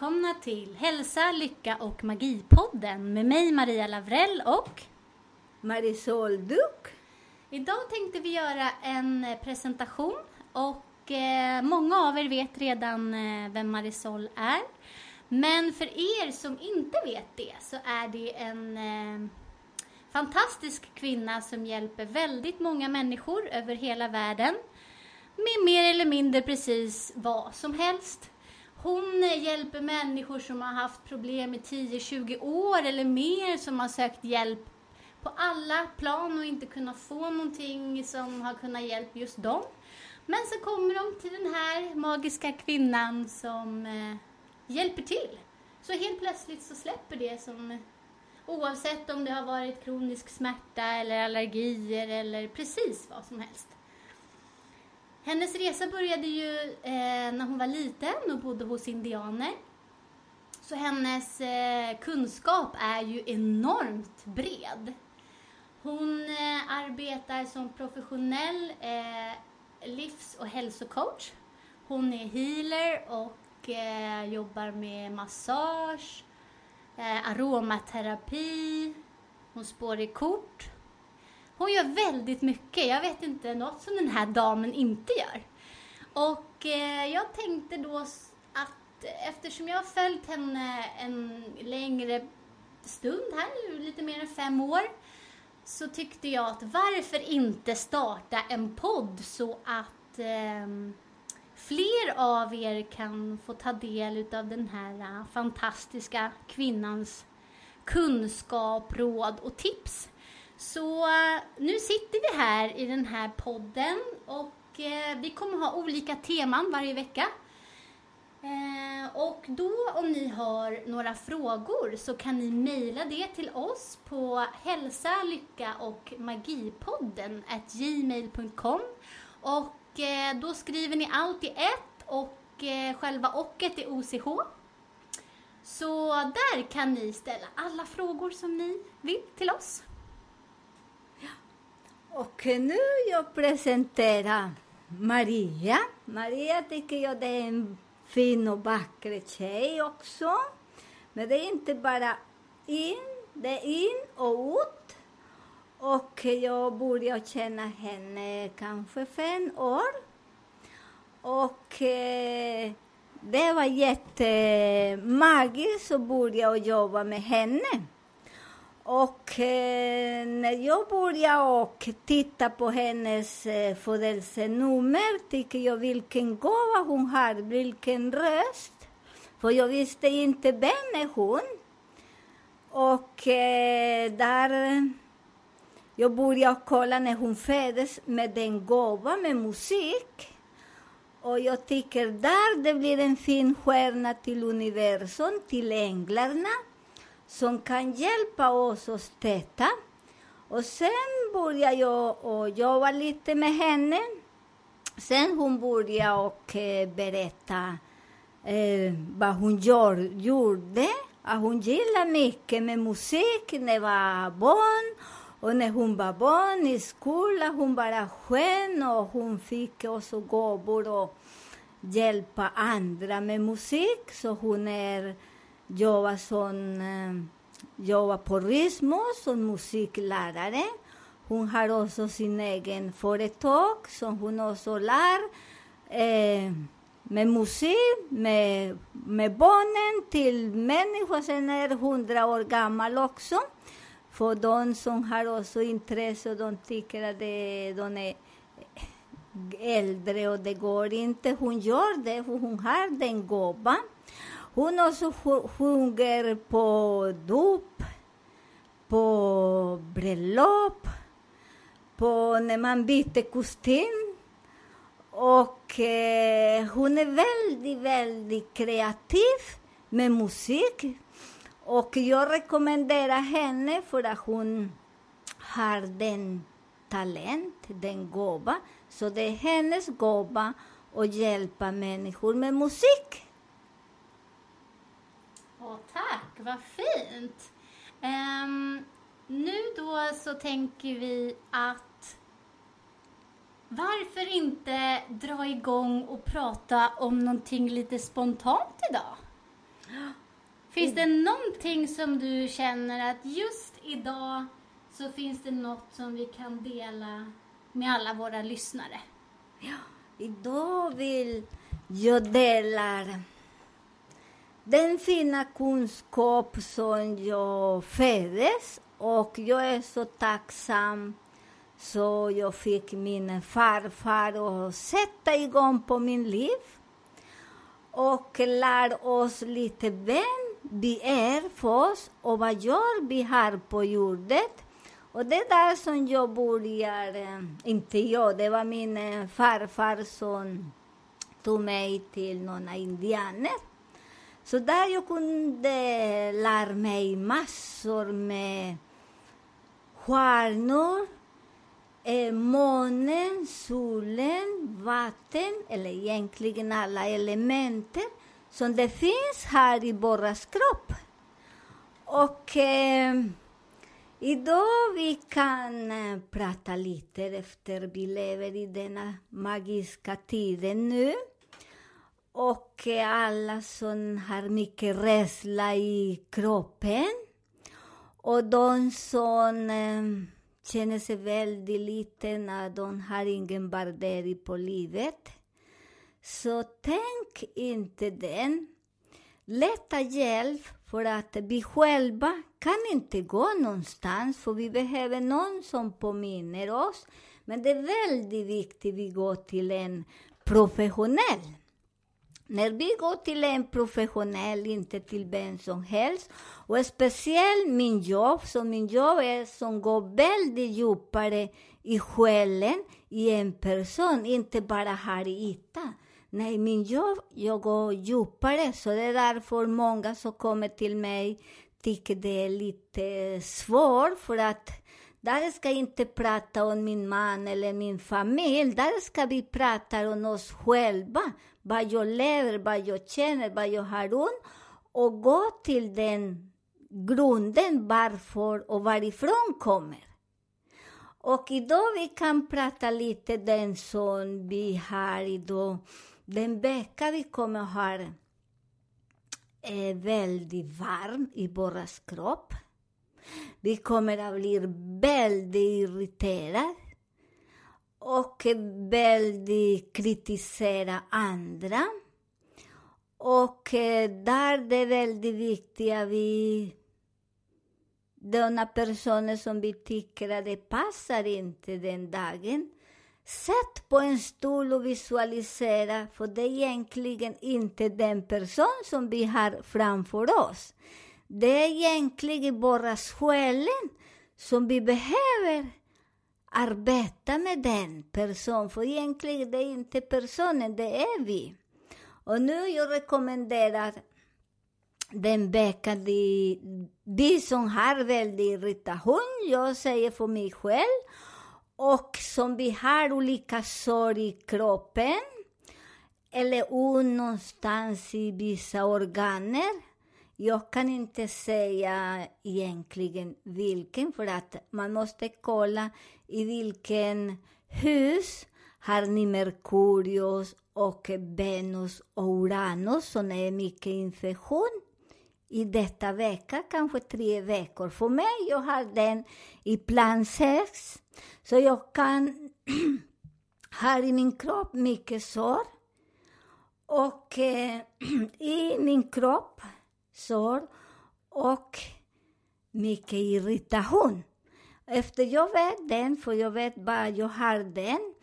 välkomna till Hälsa, Lycka och Magipodden med mig Maria Lavrell och Marisol Duck. idag tänkte vi göra en eh, presentation och eh, många av er vet redan eh, vem Marisol är. Men för er som inte vet det så är det en eh, fantastisk kvinna som hjälper väldigt många människor över hela världen med mer eller mindre precis vad som helst. Hon eh, hjälper människor som har haft problem i 10-20 år eller mer som har sökt hjälp på alla plan och inte kunnat få någonting som har kunnat hjälpa just dem. Men så kommer de till den här magiska kvinnan som eh, hjälper till. Så helt plötsligt så släpper det som oavsett om det har varit kronisk smärta eller allergier eller precis vad som helst. Hennes resa började ju eh, när hon var liten och bodde hos indianer. Så hennes eh, kunskap är ju enormt bred. Hon eh, arbetar som professionell eh, livs och hälsocoach. Hon är healer och eh, jobbar med massage, eh, aromaterapi, hon spår i kort. Hon gör väldigt mycket. Jag vet inte något som den här damen inte gör. Och eh, jag tänkte då att eftersom jag har följt henne en längre stund här, lite mer än fem år, så tyckte jag att varför inte starta en podd så att eh, fler av er kan få ta del av den här eh, fantastiska kvinnans kunskap, råd och tips. Så eh, nu sitter vi här i den här podden och eh, vi kommer ha olika teman varje vecka. Eh, och då om ni har några frågor så kan ni mejla det till oss på hälsa, lycka och magipodden at gmail.com och eh, då skriver ni allt i ett och eh, själva ochet är OCH. Så där kan ni ställa alla frågor som ni vill till oss. Och nu jag presenterar Maria. Maria tycker jag det är en fin och vacker tjej också. Men det är inte bara in, det är in och ut. Och jag började känna henne kanske fem år. Och eh, det var jättemagiskt att börja jobba med henne. Och eh, när jag började och titta på hennes eh, födelsenummer tycker jag vilken gåva hon har, vilken röst. För jag visste inte vem är hon. Och eh, där jag började kolla när hon föddes med den gåva med musik. Och jag tycker där det blir en fin stjärna till universum, till änglarna som kan hjälpa oss att stötta. Och sen började jag och jobba lite med henne. Sen hon började och eh, berätta eh, vad hon gör, gjorde. Att hon gillade mycket med musik när hon var barn. Och när hon var barn i skolan, hon bara sken och hon fick också gåvor och hjälpa andra med musik. Så hon är jobbar som jobbar på Rismo som musiklärare. Hon har också sin egen företag som hon också lär eh, med musik, med, med barnen till människor som är hundra år gammal också. För de som har också intresse och de tycker att det, de är äldre och det går inte. Hon gör det, för hon har den gåvan. Hon också sjunger på dop, på bröllop, på när man byter kostym. Och eh, hon är väldigt, väldigt kreativ med musik. Och jag rekommenderar henne för att hon har den talent, den gåva. Så det är hennes gåva att hjälpa människor med musik. Åh, tack, vad fint. Um, nu då så tänker vi att varför inte dra igång och prata om någonting lite spontant idag? Finns det någonting som du känner att just idag så finns det något som vi kan dela med alla våra lyssnare? Ja, Idag vill jag dela den fina kunskap som jag föddes och jag är så tacksam så jag fick min farfar att sätta igång på min liv och lär oss lite vem vi är för oss och vad gör vi här på jorden. Och det är där som jag börjar, eh, inte jag, det var min eh, farfar som tog mig till några indianer. Så där jag kunde lära mig massor med stjärnor, eh, månen, solen, vatten, eller egentligen alla elementer som det finns här i våras kropp. Och eh, idag vi kan eh, prata lite efter vi lever i denna magiska tiden nu. Och eh, alla som har mycket rädsla i kroppen. Och de som eh, känner sig väldigt liten, att de har ingen värdering på livet. Så tänk inte den. Leta hjälp för att vi själva kan inte gå någonstans för vi behöver någon som påminner oss. Men det är väldigt viktigt att vi går till en professionell. När vi går till en professionell, inte till vem som helst, och speciellt min jobb, så min jobb är som går väldigt djupare i själen i en person, inte bara här i ytan. Nej, min jobb, jag går djupare, så det är därför många som kommer till mig tycker det är lite svårt, för att där ska jag inte prata om min man eller min familj, där ska vi prata om oss själva, vad jag lever, vad jag känner, vad jag har ont, och gå till den grunden varför och varifrån kommer. Och idag vi kan prata lite den som vi har idag. Den vecka vi kommer ha är väldigt varm i vår kropp. Vi kommer att bli väldigt irriterade och väldigt kritisera andra. Och eh, där det är väldigt viktigt att vi denna personer som vi tycker att det passar inte den dagen. Sätt på en stol och visualisera, för det är egentligen inte den person som vi har framför oss. Det är egentligen bara själen som vi behöver arbeta med den personen, för egentligen det är inte personen, det är vi. Och nu jag rekommenderar den veckan vi, som har väldigt irritation, jag säger för mig själv, och som vi har olika sår i kroppen, eller ont någonstans i vissa organer. Jag kan inte säga egentligen vilken, för att man måste kolla i vilken hus har ni Merkurius och Venus och Uranus, som är mycket infektion i detta vecka, kanske tre veckor. För mig, jag har den i plan 6, så jag kan ha i min kropp mycket sår. Och eh, i min kropp sår och mycket irritation. Efter jag vet den, för jag vet bara jag har den,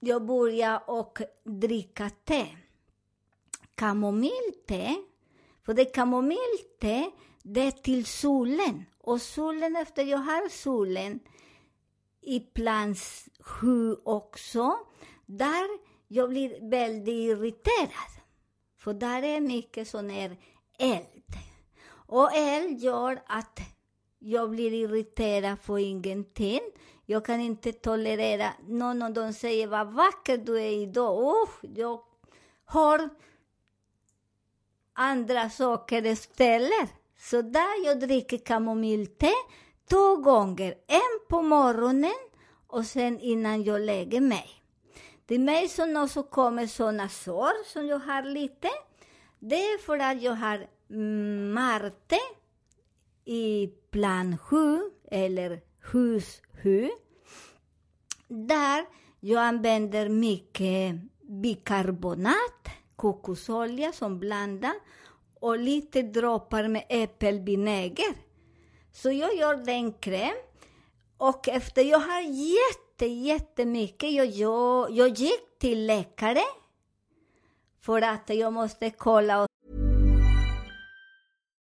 jag börjar och dricka te. Kamomillte, för det kamomillte, det är till solen. Och solen, efter jag har solen i plans sju också, där jag blir väldigt irriterad. För där är mycket sån här eld. Och eld gör att jag blir irriterad för ingenting. Jag kan inte tolerera någon av dem säger vad vacker du är idag. Usch, jag har andra saker istället. Så där jag dricker kamomillte två gånger. En på morgonen och sen innan jag lägger mig. Det är mig som också kommer såna sår som jag har lite. Det är för att jag har mm, Marte i plan 7 eller hus 7. Där jag använder mycket bikarbonat, kokosolja som blanda och lite droppar med äppelvinäger. Så jag gör den kräm och efter jag har jätte, jättemycket, jag, jag, jag gick till läkare för att jag måste kolla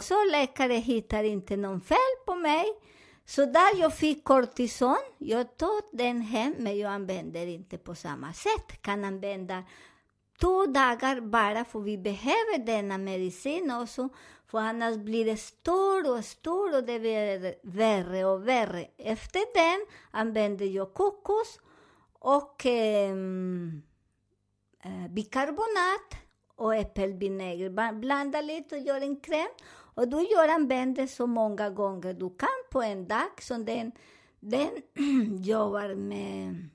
Så läkare hittar inte någon fel på mig. Så där jag fick kortison, jag tog den hem, men jag använder inte på samma sätt. Kan använda två dagar bara för vi behöver denna medicin också. För annars blir det stor och stor och det blir värre och värre. Efter den använder jag kokos och ehm, eh, bikarbonat och äppelvinäger. Blanda lite och gör en kräm. Och du gör använder så många gånger du kan på en dag. Så den, den jobbar med,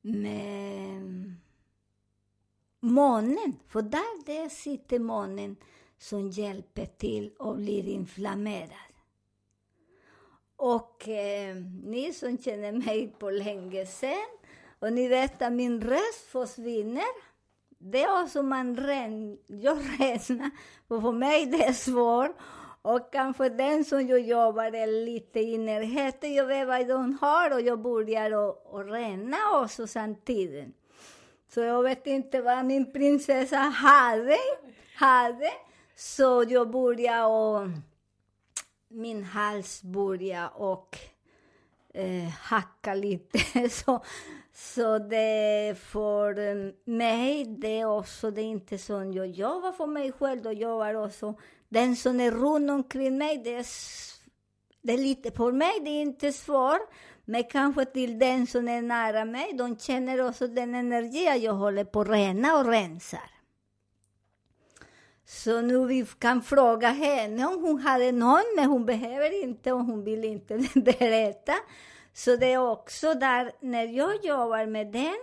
med månen. För där det sitter månen som hjälper till och blir inflammerad. Och eh, ni som känner mig på länge sen, och ni vet att min röst försvinner. Det är också man ren, jag räknar, för för mig det är svårt. Och kanske den som jag jobbar är lite i närheten, jag vet vad de har och jag börjar och, och rena också samtidigt. Så jag vet inte vad min prinsessa hade, hade. Så jag började... och min hals började. och eh, hacka lite. så, så det för mig, eh, det är också det är inte som jag jobbar för mig själv, och jobbar också den som är runt omkring mig, det är, det är lite, för mig det är inte svårt, men kanske till den som är nära mig, de känner också den energi jag håller på att rena och rensar. Så nu vi kan fråga henne om hon hade någon, men hon behöver inte och hon vill inte berätta. Så det är också där, när jag jobbar med den,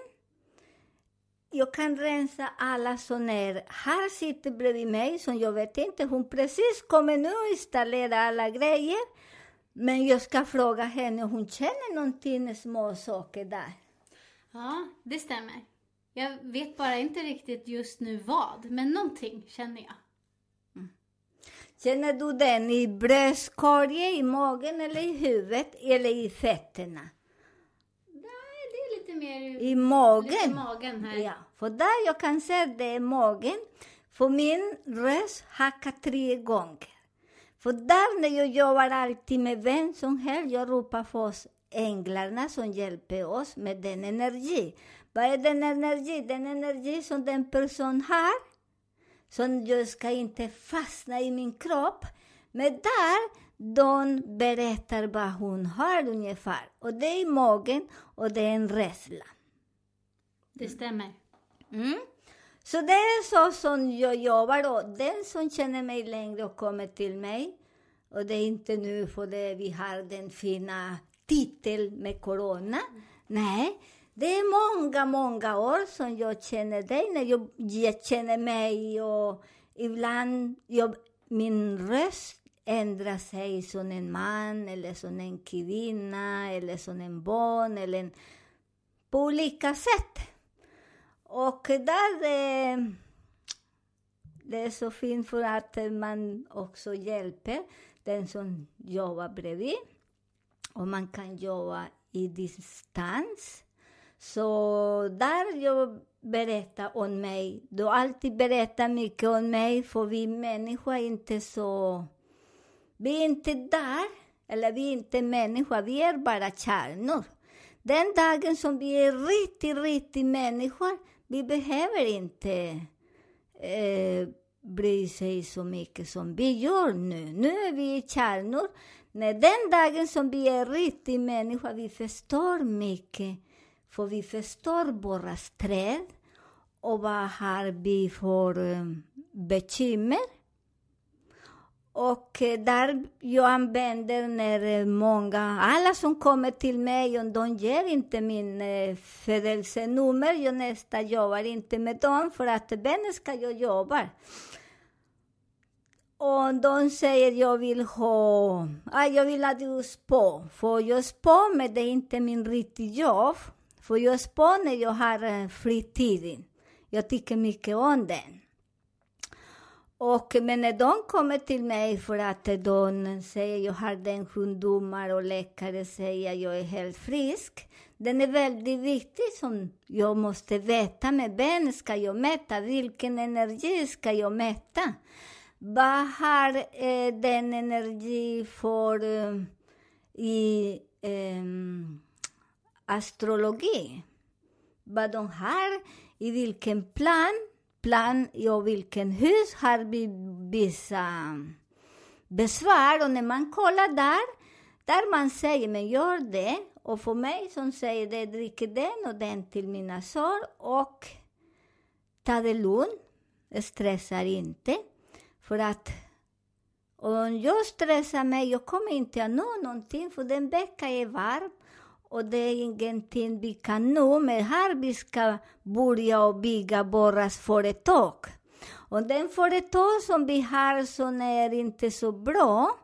jag kan rensa alla som är, här sitter bredvid mig, som jag vet inte, hon precis kommer nu och installera alla grejer. Men jag ska fråga henne om hon känner någonting små saker där. Ja, det stämmer. Jag vet bara inte riktigt just nu vad, men någonting känner jag. Känner du den i bröstkorgen, i magen eller i huvudet eller i fötterna? Nej, det är lite mer I magen? I magen här. Ja, för där jag kan se det är magen. För min röst hackar tre gånger. För där när jag jobbar alltid med vem som helst, jag ropar för oss änglarna som hjälper oss med den energi. Vad är den energi? Den energi som den person har. Som jag ska inte fastna i min kropp. Men där, de berättar vad hon har ungefär. Och det är magen och det är en rädsla. Det stämmer. Mm. Så det är så som jag jobbar och den som känner mig längre och kommer till mig, och det är inte nu för det vi har den fina titeln med corona. Nej, det är många, många år som jag känner dig, när jag, jag känner mig och ibland jag, min röst ändrar sig som en man eller som en kvinna eller som en barn eller en, på olika sätt. Och där eh, det är så fint för att man också hjälper den som jobbar bredvid. Och man kan jobba i distans. Så där jag berättar om mig, du alltid berättar mycket om mig, för vi människor är inte så... Vi är inte där, eller vi är inte människor, vi är bara kärnor. Den dagen som vi är riktigt, riktigt människor, vi behöver inte eh, bry sig så mycket som vi gör nu. Nu är vi kärnor. När den dagen som vi är riktigt människor, vi förstår mycket. För vi förstår våra träd och vad har vi för eh, bekymmer. Och eh, där jag använder när eh, många, alla som kommer till mig, och de ger inte min födelsenummer, jag nästan jobbar inte med dem, för att vem ska jag jobba? Och de säger jag vill ha, ah, jag vill att du spår, för jag spår men det är inte min riktiga jobb. För jag spånar, jag har fritiden. Jag tycker mycket om den. Och, men när de kommer till mig för att de säger jag har den sjukdomar och läkare säger jag är helt frisk. Den är väldigt viktig som jag måste veta med vem ska jag mäta, vilken energi ska jag mäta. Vad har eh, den energi för eh, i eh, astrologi? Vad de har, i vilken plan plan och vilken hus har vi vissa besvär. Och när man kollar där, där man säger men gör det. Och för mig som säger det, dricker den och den till mina sår och ta det lugnt, stressar inte. För att om jag stressar mig, jag kommer inte att nå någonting, för den veckan är varm och det är ingenting vi kan nu, men här vi ska börja och bygga våra företag. Och den företag som vi har som är inte så bra,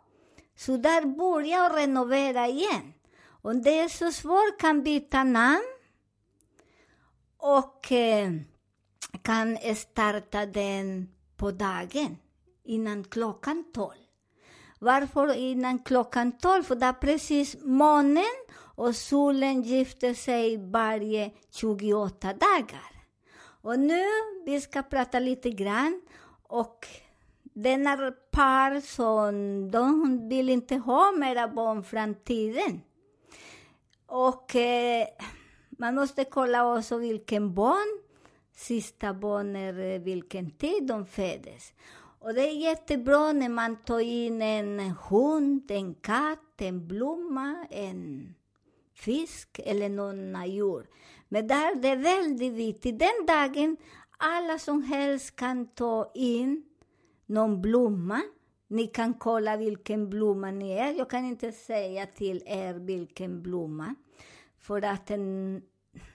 så där börja och renovera igen. Om det är så svårt kan byta namn och eh, kan starta den på dagen innan klockan tolv. Varför innan klockan tolv? För det är precis månen och solen gifter sig varje 28 dagar. Och nu vi ska prata lite grann och denna par som de vill inte ha mera barn framtiden. Och eh, man måste kolla också vilken barn, sista barn är eh, vilken tid de föddes. Och det är jättebra när man tar in en hund, en katt, en blomma, en fisk eller någon djur. Men där det är väldigt viktigt, den dagen alla som helst kan ta in någon blomma. Ni kan kolla vilken blomma ni är. Jag kan inte säga till er vilken blomma. För att en,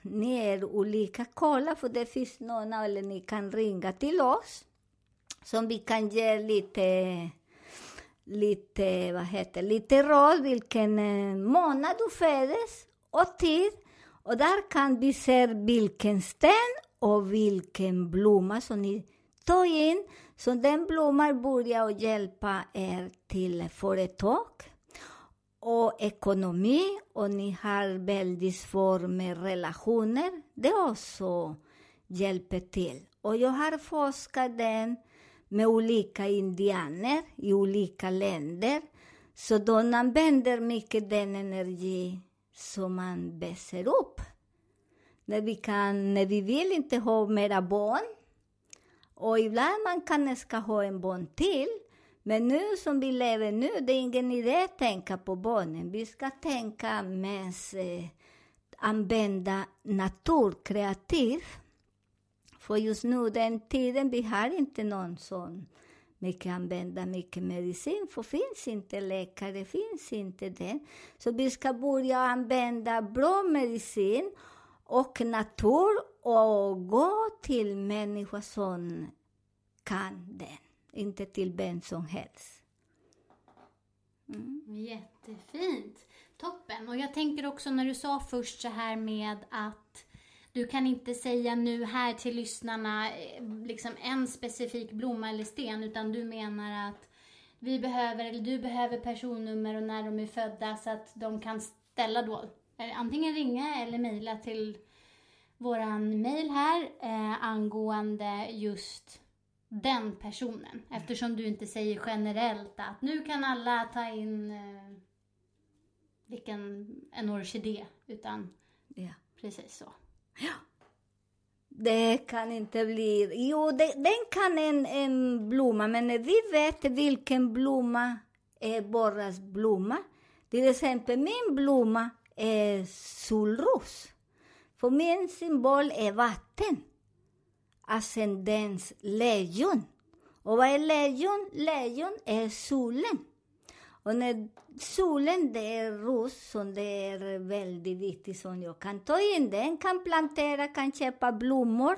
ni är olika. Kolla, för det finns någon, eller ni kan ringa till oss. Som vi kan ge lite lite, vad heter lite råd vilken eh, månad du föddes och tid. Och där kan vi se vilken sten och vilken blomma som ni tar in. Så den blomman börjar hjälpa er till företag och ekonomi och ni har väldigt svårt med relationer. Det också hjälper till. Och jag har forskat den med olika indianer i olika länder. Så de använder mycket den energi som man väser upp. När vi, kan, när vi vill inte ha mera barn, och ibland man kan ska ha en barn till, men nu som vi lever nu, det är ingen idé att tänka på barnen. Vi ska tänka mest eh, använda natur kreativt för just nu, den tiden, vi har inte någon sån mycket använda mycket medicin, för finns inte läkare, finns inte det. Så vi ska börja använda bra medicin och natur och gå till människor som kan den, inte till vem som helst. Mm. Jättefint. Toppen. Och jag tänker också när du sa först så här med att du kan inte säga nu här till lyssnarna eh, liksom en specifik blomma eller sten utan du menar att vi behöver, eller du behöver personnummer och när de är födda så att de kan ställa då, eh, antingen ringa eller mejla till våran mejl här eh, angående just den personen. Eftersom du inte säger generellt att nu kan alla ta in eh, vilken, en orkidé, utan Ja. precis så. Det kan inte bli... Jo, det, den kan en, en blomma, men vi vet vilken blomma är borras blomma. Till exempel min blomma är solros. För min symbol är vatten. Ascendens lejon. Och vad är lejon? Lejon är solen. Och när solen, det är ros som det är väldigt viktigt som jag kan ta in den, kan plantera, kan köpa blommor.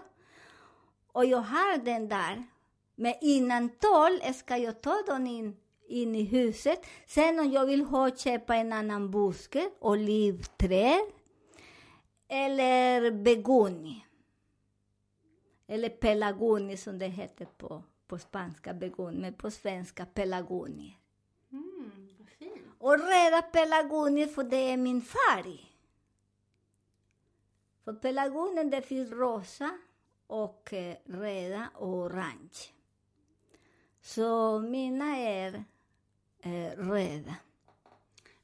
Och jag har den där. Men innan tolv ska jag ta den in, in i huset. Sen om jag vill ha, köpa en annan buske, olivträd eller begonia. Eller pelagoni som det heter på, på spanska, begonia, men på svenska pelagonier. Och röda pelargonier, för det är min färg. För pelargonien det finns rosa och eh, röda och orange. Så mina är eh, röda.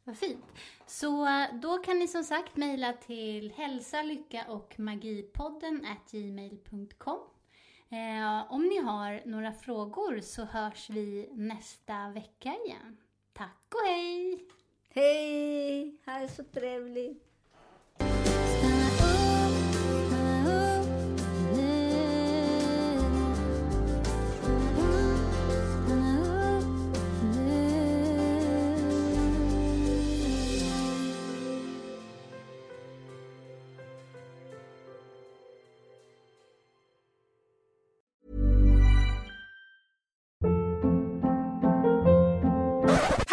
Vad fint. Så eh, då kan ni som sagt mejla till hälsa, lycka och magipodden at gmail.com. Eh, om ni har några frågor så hörs vi nästa vecka igen. Tack och hej! Hej! Ha det så trevligt!